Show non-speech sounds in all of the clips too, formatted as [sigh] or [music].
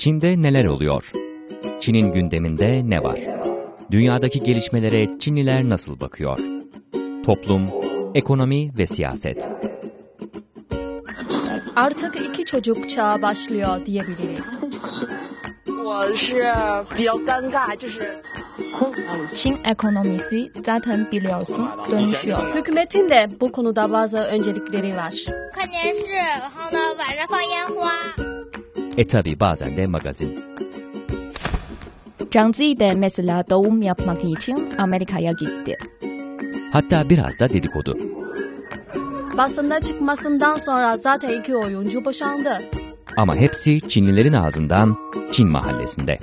Çin'de neler oluyor? Çin'in gündeminde ne var? Dünyadaki gelişmelere Çinliler nasıl bakıyor? Toplum, ekonomi ve siyaset. Artık iki çocuk çağı başlıyor diyebiliriz. Çin ekonomisi zaten biliyorsun dönüşüyor. Hükümetin de bu konuda bazı öncelikleri var. E tabi bazen de magazin. Canzi de mesela doğum yapmak için Amerika'ya gitti. Hatta biraz da dedikodu. Basında çıkmasından sonra zaten iki oyuncu boşandı. Ama hepsi Çinlilerin ağzından Çin mahallesinde.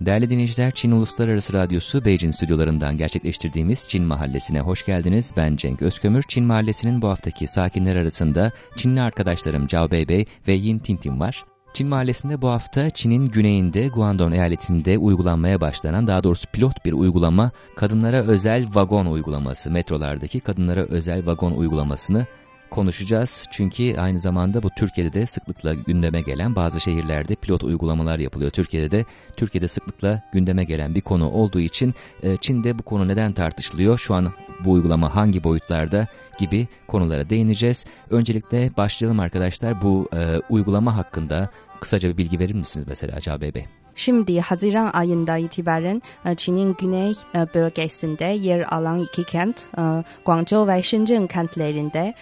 Değerli dinleyiciler, Çin Uluslararası Radyosu Beijing stüdyolarından gerçekleştirdiğimiz Çin Mahallesi'ne hoş geldiniz. Ben Cenk Özkömür. Çin Mahallesi'nin bu haftaki sakinler arasında Çinli arkadaşlarım Cao Beibei ve Yin Tintin var. Çin Mahallesi'nde bu hafta Çin'in güneyinde Guangdong eyaletinde uygulanmaya başlanan daha doğrusu pilot bir uygulama kadınlara özel vagon uygulaması metrolardaki kadınlara özel vagon uygulamasını konuşacağız. Çünkü aynı zamanda bu Türkiye'de de sıklıkla gündeme gelen bazı şehirlerde pilot uygulamalar yapılıyor. Türkiye'de de Türkiye'de sıklıkla gündeme gelen bir konu olduğu için e, Çin'de bu konu neden tartışılıyor? Şu an bu uygulama hangi boyutlarda gibi konulara değineceğiz. Öncelikle başlayalım arkadaşlar bu e, uygulama hakkında kısaca bir bilgi verir misiniz mesela Acaba Bey? Şimdi Haziran ayında itibaren e, Çin'in güney e, bölgesinde yer alan iki kent, e, Guangzhou ve Shenzhen kentlerinde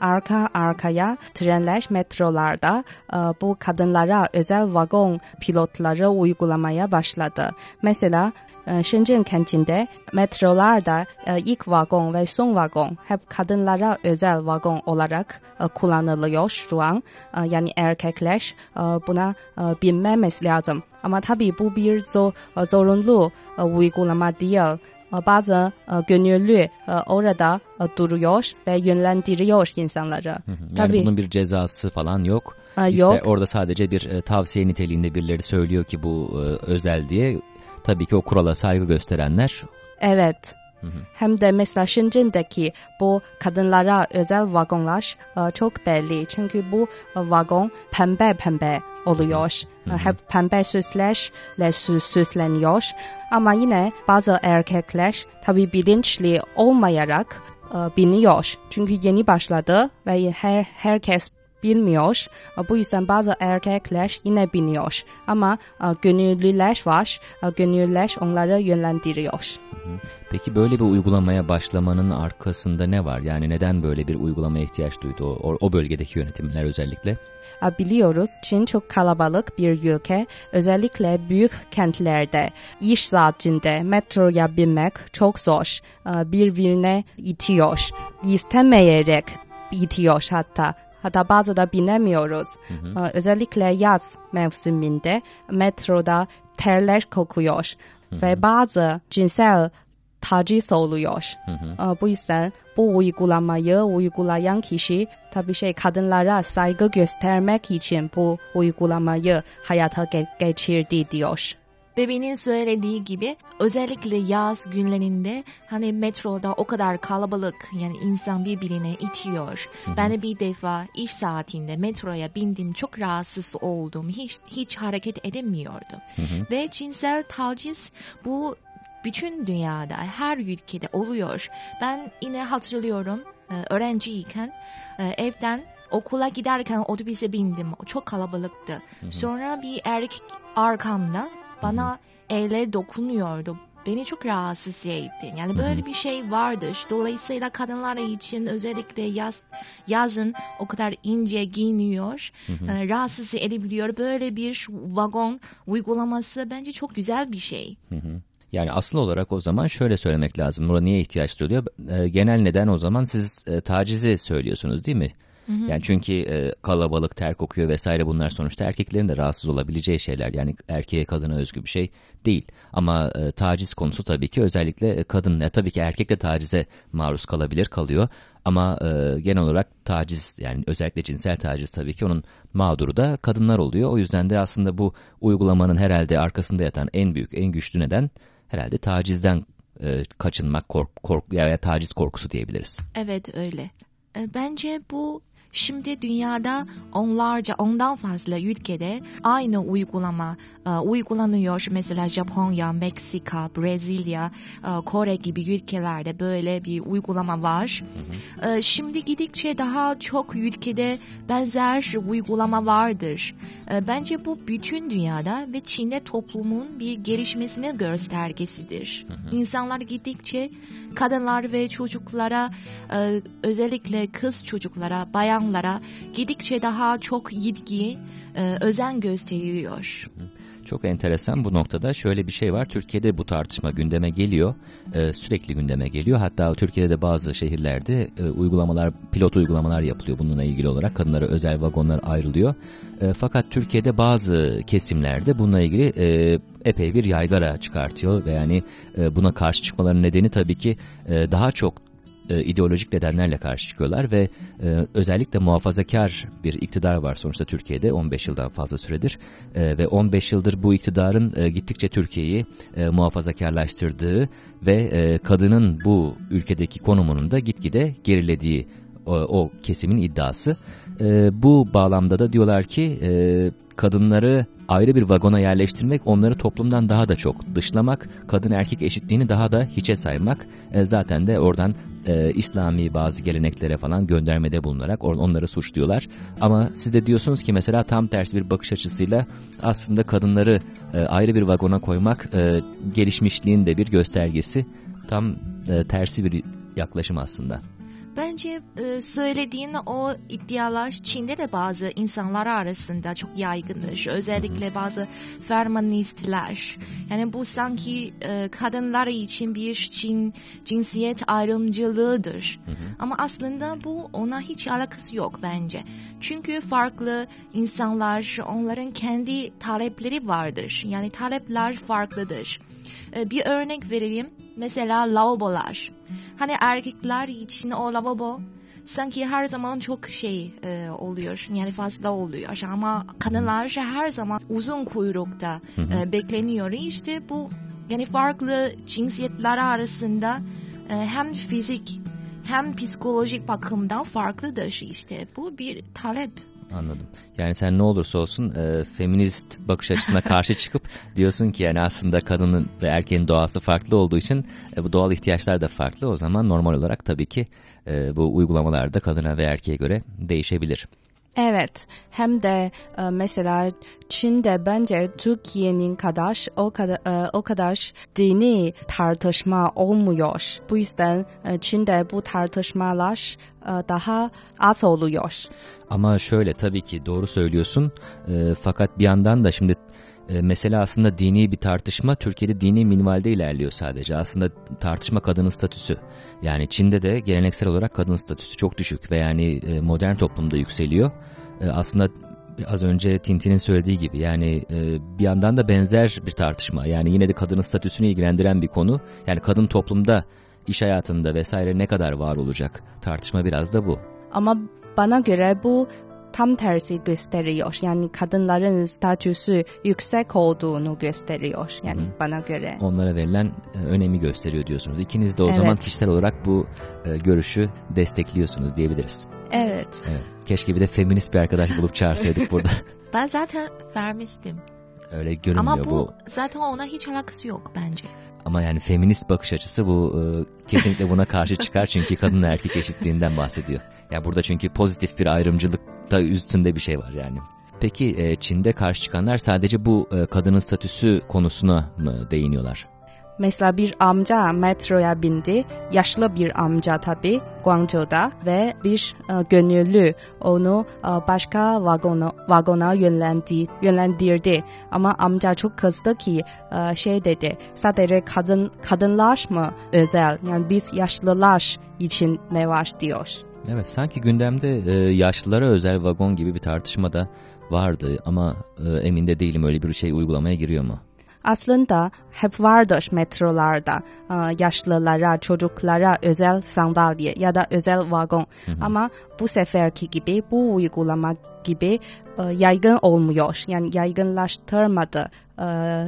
arka arkaya trenler metrolarda bu kadınlara özel vagon pilotları uygulamaya başladı. Mesela e, Shenzhen kentinde metrolarda e, ilk vagon ve son vagon hep kadınlara özel vagon olarak e, kullanılıyor şu an. E, Yani erkekler e, buna e, lazım. Ama tabii bu bir zor, zorunlu e, uygulama değil. Bazı gönüllü orada duruyor ve yönlendiriyor insanları. Yani Tabii. bunun bir cezası falan yok. E, İşte yok. orada sadece bir e, tavsiye niteliğinde birileri söylüyor ki bu e, özel diye. Tabii ki o kurala saygı gösterenler Evet. Hem de mesela Shenzhen'deki bu kadınlara özel vagonlar e, çok belli. Çünkü bu e, vagon pembe pembe oluyor. E, Hep pembe süslerle sü- süsleniyor. Ama yine bazı erkekler tabii bilinçli olmayarak biniyor. Çünkü yeni başladı ve her herkes bilmiyor. Bu yüzden bazı erkekler yine biniyor. Ama e, gönüllüler var. E, Gönüllüler onları yönlendiriyor. Peki böyle bir uygulamaya başlamanın arkasında ne var? Yani neden böyle bir uygulamaya ihtiyaç duydu o, o- bölgedeki yönetimler özellikle? E, Biliyoruz Çin çok kalabalık bir ülke. Özellikle büyük kentlerde iş saatinde metroya binmek çok zor. Birbirine itiyor. İstemeyerek itiyor hatta. Hatta bazı da binemiyoruz. E, Özellikle yaz mevsiminde metroda terler kokuyor. Ve bazı cinsel taciz oluyor. E, Bu yüzden bu uygulamayı uygulayan kişi tabii şey kadınlara saygı göstermek için bu uygulamayı hayata ge- geçirdi diyor. Bebeğinin söylediği gibi özellikle yaz günlerinde hani metroda o kadar kalabalık yani insan birbirine itiyor. Ben de bir defa iş saatinde metroya bindim çok rahatsız oldum. Hiç hiç hareket edemiyordum. Ve cinsel taciz bu bütün dünyada her ülkede oluyor. Ben yine hatırlıyorum e, öğrenciyken e, evden okula giderken otobüse bindim. Çok kalabalıktı. Sonra bir erkek arkamda bana elle dokunuyordu. Beni çok rahatsız etti. Yani böyle bir şey vardır. Dolayısıyla kadınlar için özellikle yaz yazın o kadar ince giyiniyor, e, rahatsız edebiliyor. Böyle bir vagon uygulaması bence çok güzel bir şey. Yani asıl olarak o zaman şöyle söylemek lazım. Buna niye ihtiyaç duyuluyor? E, genel neden o zaman siz e, tacizi söylüyorsunuz değil mi? Yani çünkü e, kalabalık, ter kokuyor vesaire bunlar sonuçta erkeklerin de rahatsız olabileceği şeyler. Yani erkeğe kadına özgü bir şey değil. Ama e, taciz konusu tabii ki özellikle kadın, e, tabii ki erkek de tacize maruz kalabilir, kalıyor. Ama e, genel olarak taciz yani özellikle cinsel taciz tabii ki onun mağduru da kadınlar oluyor. O yüzden de aslında bu uygulamanın herhalde arkasında yatan en büyük, en güçlü neden herhalde tacizden e, kaçınmak, kork, kork ya taciz korkusu diyebiliriz. Evet öyle. E, bence bu Şimdi dünyada onlarca ondan fazla ülkede aynı uygulama e, uygulanıyor. Mesela Japonya, Meksika, Brezilya, e, Kore gibi ülkelerde böyle bir uygulama var. E, şimdi gidikçe daha çok ülkede benzer uygulama vardır. E, bence bu bütün dünyada ve Çin'de toplumun bir gelişmesinin göstergesidir. İnsanlar gittikçe kadınlar ve çocuklara e, özellikle kız çocuklara, bayanlara gidikçe daha çok ilgi, e, özen gösteriliyor. Çok enteresan bu noktada şöyle bir şey var. Türkiye'de bu tartışma gündeme geliyor. E, sürekli gündeme geliyor. Hatta Türkiye'de de bazı şehirlerde e, uygulamalar, pilot uygulamalar yapılıyor bununla ilgili olarak. Kadınlara özel vagonlar ayrılıyor. Fakat Türkiye'de bazı kesimlerde bununla ilgili epey bir yaygara çıkartıyor ve yani buna karşı çıkmaların nedeni tabii ki daha çok e, ideolojik nedenlerle karşı çıkıyorlar ve e, özellikle muhafazakar bir iktidar var sonuçta Türkiye'de 15 yıldan fazla süredir e, ve 15 yıldır bu iktidarın e, gittikçe Türkiye'yi e, muhafazakarlaştırdığı ve e, kadının bu ülkedeki konumunun da gitgide gerilediği o, o kesimin iddiası. E, bu bağlamda da diyorlar ki e, kadınları ayrı bir vagona yerleştirmek, onları toplumdan daha da çok dışlamak, kadın erkek eşitliğini daha da hiçe saymak. E, zaten de oradan e, İslami bazı geleneklere falan göndermede bulunarak onları suçluyorlar. Ama siz de diyorsunuz ki mesela tam tersi bir bakış açısıyla aslında kadınları e, ayrı bir vagona koymak e, gelişmişliğin de bir göstergesi. Tam e, tersi bir yaklaşım aslında. Bence e, söylediğin o iddialar Çin'de de bazı insanlar arasında çok yaygındır. Özellikle bazı feministler. Yani bu sanki e, kadınlar için bir cin, cinsiyet ayrımcılığıdır. Ama aslında bu ona hiç alakası yok bence. Çünkü farklı insanlar onların kendi talepleri vardır. Yani talepler farklıdır. E, bir örnek vereyim. Mesela lavabolar. Hani erkekler için o lavabo sanki her zaman çok şey e, oluyor. Yani fazla oluyor. Ama kadınlar her zaman uzun kuyrukta e, bekleniyor. İşte bu yani farklı cinsiyetler arasında e, hem fizik hem psikolojik bakımdan farklıdır işte. Bu bir talep. Anladım. Yani sen ne olursa olsun e, feminist bakış açısına [laughs] karşı çıkıp diyorsun ki yani aslında kadının ve erkeğin doğası farklı olduğu için e, bu doğal ihtiyaçlar da farklı. O zaman normal olarak tabii ki e, bu uygulamalarda kadına ve erkeğe göre değişebilir. Evet, hem de e, mesela Çin'de bence Türkiye'nin kadar o kadar e, o kadar dini tartışma olmuyor. Bu yüzden e, Çin'de bu tartışmalar e, daha az oluyor. Ama şöyle tabii ki doğru söylüyorsun. E, fakat bir yandan da şimdi e, mesela aslında dini bir tartışma Türkiye'de dini minvalde ilerliyor sadece. Aslında tartışma kadının statüsü. Yani Çin'de de geleneksel olarak kadın statüsü çok düşük ve yani e, modern toplumda yükseliyor. E, aslında az önce Tintin'in söylediği gibi yani e, bir yandan da benzer bir tartışma. Yani yine de kadının statüsünü ilgilendiren bir konu. Yani kadın toplumda, iş hayatında vesaire ne kadar var olacak? Tartışma biraz da bu. Ama bana göre bu tam tersi gösteriyor. Yani kadınların statüsü yüksek olduğunu gösteriyor. Yani Hı. bana göre. Onlara verilen e, önemi gösteriyor diyorsunuz. İkiniz de o evet. zaman kişisel olarak bu e, görüşü destekliyorsunuz diyebiliriz. Evet. evet. Keşke bir de feminist bir arkadaş bulup çağırsaydık burada. [laughs] ben zaten feministim. Öyle görünmüyor Ama bu, bu zaten ona hiç alakası yok bence. Ama yani feminist bakış açısı bu e, kesinlikle buna karşı çıkar çünkü kadın erkek eşitliğinden bahsediyor. Yani burada çünkü pozitif bir ayrımcılık da üstünde bir şey var yani. Peki e, Çin'de karşı çıkanlar sadece bu e, kadının statüsü konusuna mı değiniyorlar? Mesela bir amca metroya bindi. Yaşlı bir amca tabi Guangzhou'da ve bir e, gönüllü onu e, başka vagona, vagona yönlendi, yönlendirdi. Ama amca çok kızdı ki şey dedi sadece kadın kadınlar mı özel yani biz yaşlılar için ne var diyor. Evet sanki gündemde e, yaşlılara özel vagon gibi bir tartışma da vardı ama e, emin de değilim öyle bir şey uygulamaya giriyor mu? Aslında hep vardır metrolarda e, yaşlılara, çocuklara özel sandalye ya da özel vagon. Ama bu seferki gibi bu uygulama gibi e, yaygın olmuyor. Yani yaygınlaştırmadı. E,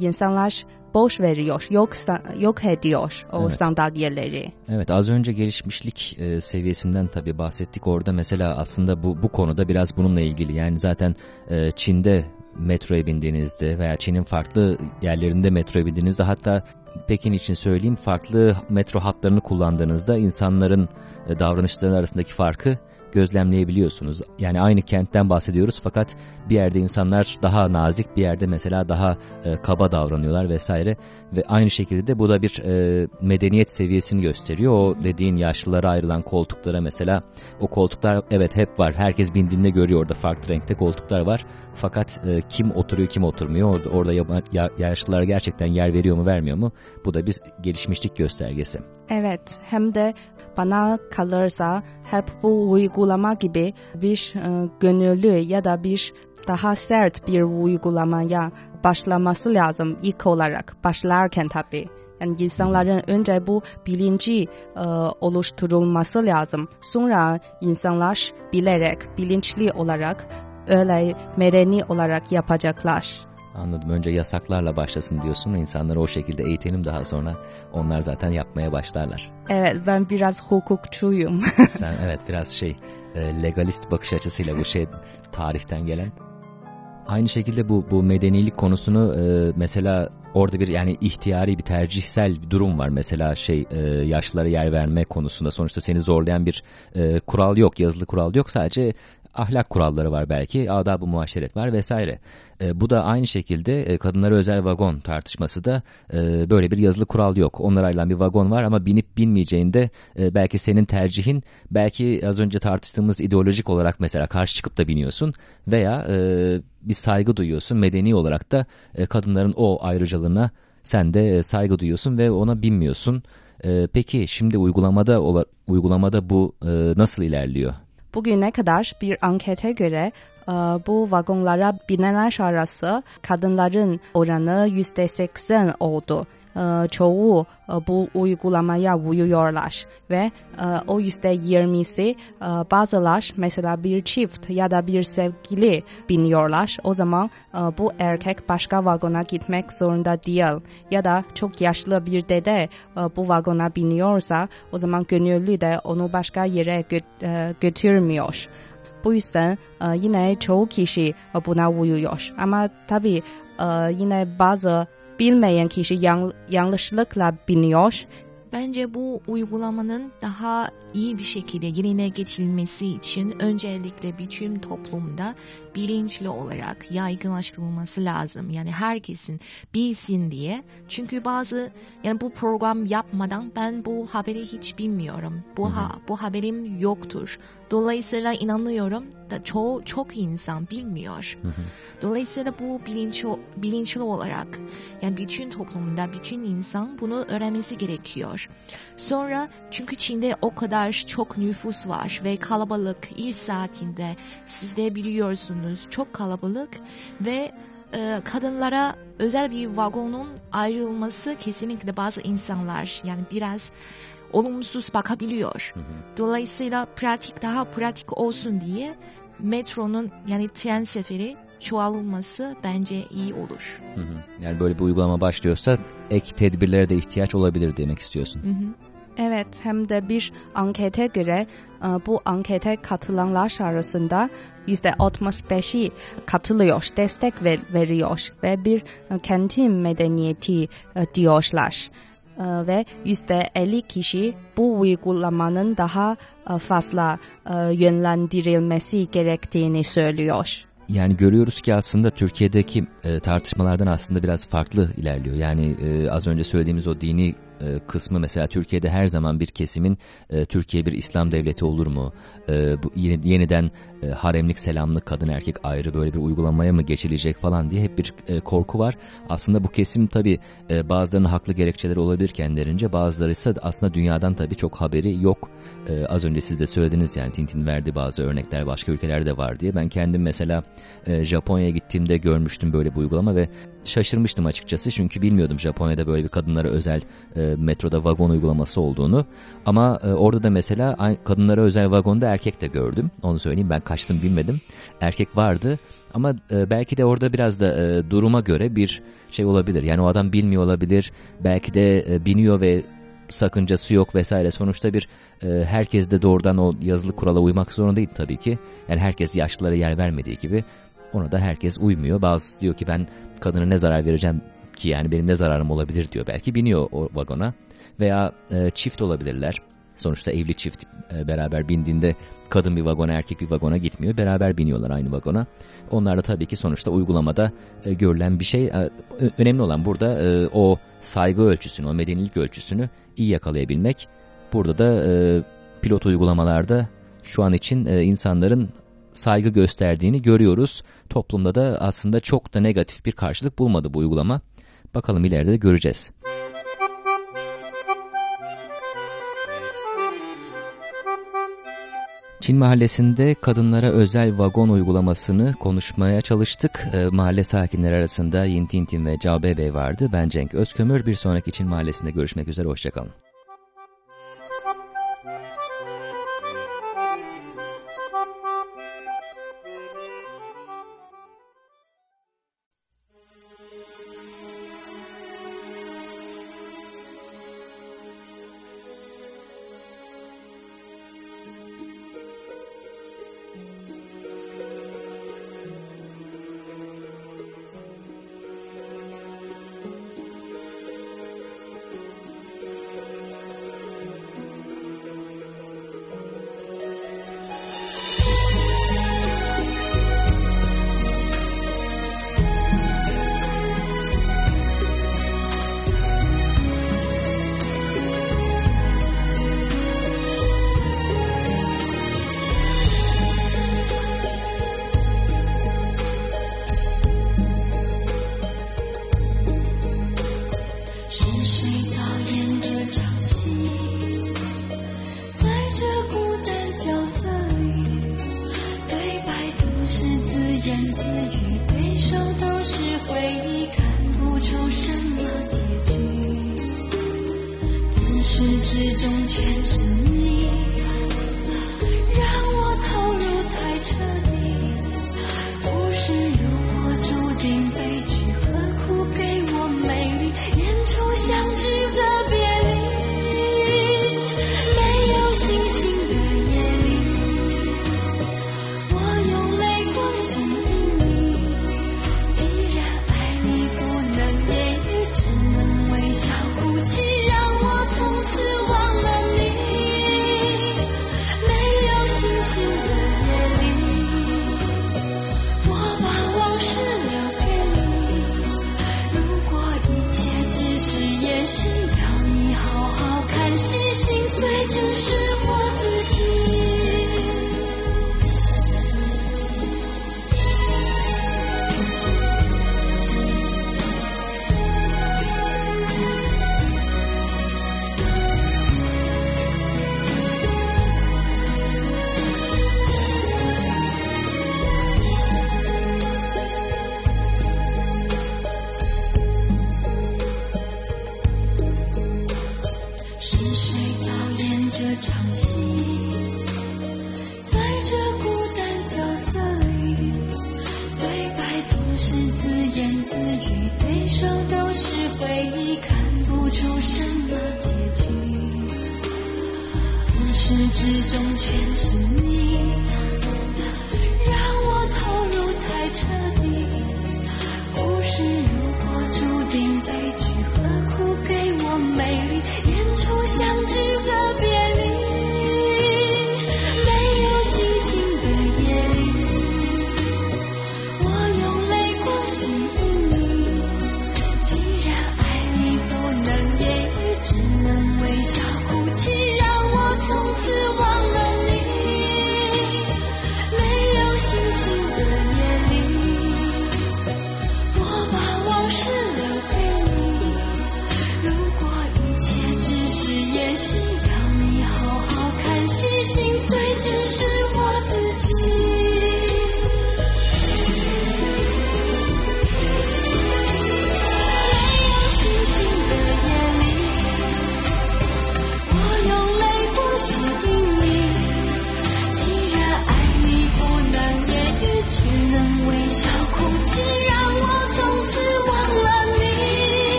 insanlar boş veriyor, yok yok ediyor o Evet. sandalyeleri. Evet az önce gelişmişlik e, seviyesinden tabii bahsettik orada mesela aslında bu bu konuda biraz bununla ilgili yani zaten e, Çin'de metroya bindiğinizde veya Çin'in farklı yerlerinde metroya bindiğinizde hatta Pekin için söyleyeyim farklı metro hatlarını kullandığınızda insanların e, davranışları arasındaki farkı gözlemleyebiliyorsunuz. Yani aynı kentten bahsediyoruz fakat bir yerde insanlar daha nazik bir yerde mesela daha e, kaba davranıyorlar vesaire ve aynı şekilde de bu da bir e, medeniyet seviyesini gösteriyor. O dediğin yaşlılara ayrılan koltuklara mesela o koltuklar evet hep var. Herkes bindiğinde görüyor orada farklı renkte koltuklar var. Fakat e, kim oturuyor kim oturmuyor orada, orada yaşlılara gerçekten yer veriyor mu vermiyor mu? Bu da bir gelişmişlik göstergesi. Evet, hem de bana kalırsa hep bu uygulama gibi bir e, gönüllü ya da bir daha sert bir uygulamaya başlaması lazım ilk olarak. Başlarken tabii. Yani insanların önce bu bilinci e, oluşturulması lazım. Sonra insanlar bilerek, bilinçli olarak öyle medeni olarak yapacaklar. Anladım. Önce yasaklarla başlasın diyorsun. İnsanları o şekilde eğitelim daha sonra onlar zaten yapmaya başlarlar. Evet, ben biraz hukukçuyum. [laughs] Sen evet biraz şey e, legalist bakış açısıyla bu şey tarihten gelen. Aynı şekilde bu bu medenilik konusunu e, mesela orada bir yani ihtiyari bir tercihsel bir durum var. Mesela şey e, yaşlılara yer verme konusunda sonuçta seni zorlayan bir e, kural yok, yazılı kural yok. Sadece ahlak kuralları var belki, adab-ı muaşeret var vesaire. E, bu da aynı şekilde e, kadınlara özel vagon tartışması da e, böyle bir yazılı kural yok. Onlara ayrılan bir vagon var ama binip binmeyeceğinde e, belki senin tercihin belki az önce tartıştığımız ideolojik olarak mesela karşı çıkıp da biniyorsun veya e, bir saygı duyuyorsun. Medeni olarak da e, kadınların o ayrıcalığına sen de e, saygı duyuyorsun ve ona binmiyorsun. E, peki şimdi uygulamada uygulamada bu e, nasıl ilerliyor? Bugüne kadar bir ankete göre e, bu vagonlara binenler arası kadınların oranı yüzde seksen oldu. Çoğu bu uygulamaya uyuyorlar ve o yüzde yirmisi bazılar mesela bir çift ya da bir sevgili biniyorlar. O zaman bu erkek başka vagona gitmek zorunda değil ya da çok yaşlı bir dede bu vagona biniyorsa o zaman gönüllü de onu başka yere gö- götürmüyor. Bu yüzden yine çoğu kişi buna uyuyor. Ama tabii yine bazı bilmeyen kişi yan- yanlışlıkla biniyor. Bence bu uygulamanın daha iyi bir şekilde yerine getirilmesi için öncelikle bütün toplumda bilinçli olarak yaygınlaştırılması lazım. Yani herkesin bilsin diye. Çünkü bazı yani bu program yapmadan ben bu haberi hiç bilmiyorum. Bu ha, bu haberim yoktur. Dolayısıyla inanıyorum da çoğu çok insan bilmiyor. Dolayısıyla bu bilinçli, bilinçli olarak yani bütün toplumda bütün insan bunu öğrenmesi gerekiyor. Sonra çünkü Çin'de o kadar çok nüfus var ve kalabalık iş saatinde siz de biliyorsunuz çok kalabalık ve e, kadınlara özel bir vagonun ayrılması kesinlikle bazı insanlar yani biraz olumsuz bakabiliyor. Dolayısıyla pratik daha pratik olsun diye metronun yani tren seferi çoğalılması bence iyi olur. Hı hı. Yani böyle bir uygulama başlıyorsa ek tedbirlere de ihtiyaç olabilir demek istiyorsun. Hı hı. Evet hem de bir ankete göre e, bu ankete katılanlar arasında %65'i katılıyor, destek ver, veriyor ve bir e, kentin medeniyeti e, diyorlar. Ve %50 kişi bu uygulamanın daha fazla yönlendirilmesi gerektiğini söylüyor. Yani görüyoruz ki aslında Türkiye'deki e, tartışmalardan aslında biraz farklı ilerliyor. Yani e, az önce söylediğimiz o dini e, kısmı mesela Türkiye'de her zaman bir kesimin e, Türkiye bir İslam devleti olur mu? E, bu yeni, yeniden e, haremlik selamlık kadın erkek ayrı böyle bir uygulamaya mı geçilecek falan diye hep bir e, korku var. Aslında bu kesim tabi e, bazılarının haklı gerekçeleri olabilir kendilerince bazıları ise aslında dünyadan tabi çok haberi yok. E, az önce siz de söylediniz yani Tintin verdi bazı örnekler başka ülkelerde var diye. Ben kendim mesela e, Japonya'ya gittiğimde görmüştüm böyle bir uygulama ve şaşırmıştım açıkçası çünkü bilmiyordum Japonya'da böyle bir kadınlara özel e, metroda vagon uygulaması olduğunu. Ama e, orada da mesela kadınlara özel vagonda erkek de gördüm. Onu söyleyeyim ben kaçtım bilmedim. Erkek vardı ama e, belki de orada biraz da e, duruma göre bir şey olabilir. Yani o adam bilmiyor olabilir. Belki de e, biniyor ve sakıncası yok vesaire. Sonuçta bir e, herkes de doğrudan o yazılı kurala uymak zorunda değil tabii ki. Yani herkes yaşlılara yer vermediği gibi ona da herkes uymuyor. Bazısı diyor ki ben kadına ne zarar vereceğim ki yani benim ne zararım olabilir diyor. Belki biniyor o vagona veya e, çift olabilirler. Sonuçta evli çift e, beraber bindiğinde kadın bir vagona erkek bir vagona gitmiyor. Beraber biniyorlar aynı vagona. Onlar da tabii ki sonuçta uygulamada e, görülen bir şey. E, önemli olan burada o saygı ölçüsünü, o medenilik ölçüsünü iyi yakalayabilmek. Burada da pilot uygulamalarda şu an için insanların saygı gösterdiğini görüyoruz. Toplumda da aslında çok da negatif bir karşılık bulmadı bu uygulama. Bakalım ileride de göreceğiz. Çin mahallesinde kadınlara özel vagon uygulamasını konuşmaya çalıştık. E, mahalle sakinleri arasında Yin Tintin ve Cao Bey vardı. Ben Cenk Özkömür. Bir sonraki Çin mahallesinde görüşmek üzere. Hoşçakalın. 出什么结局？自始至终全是你。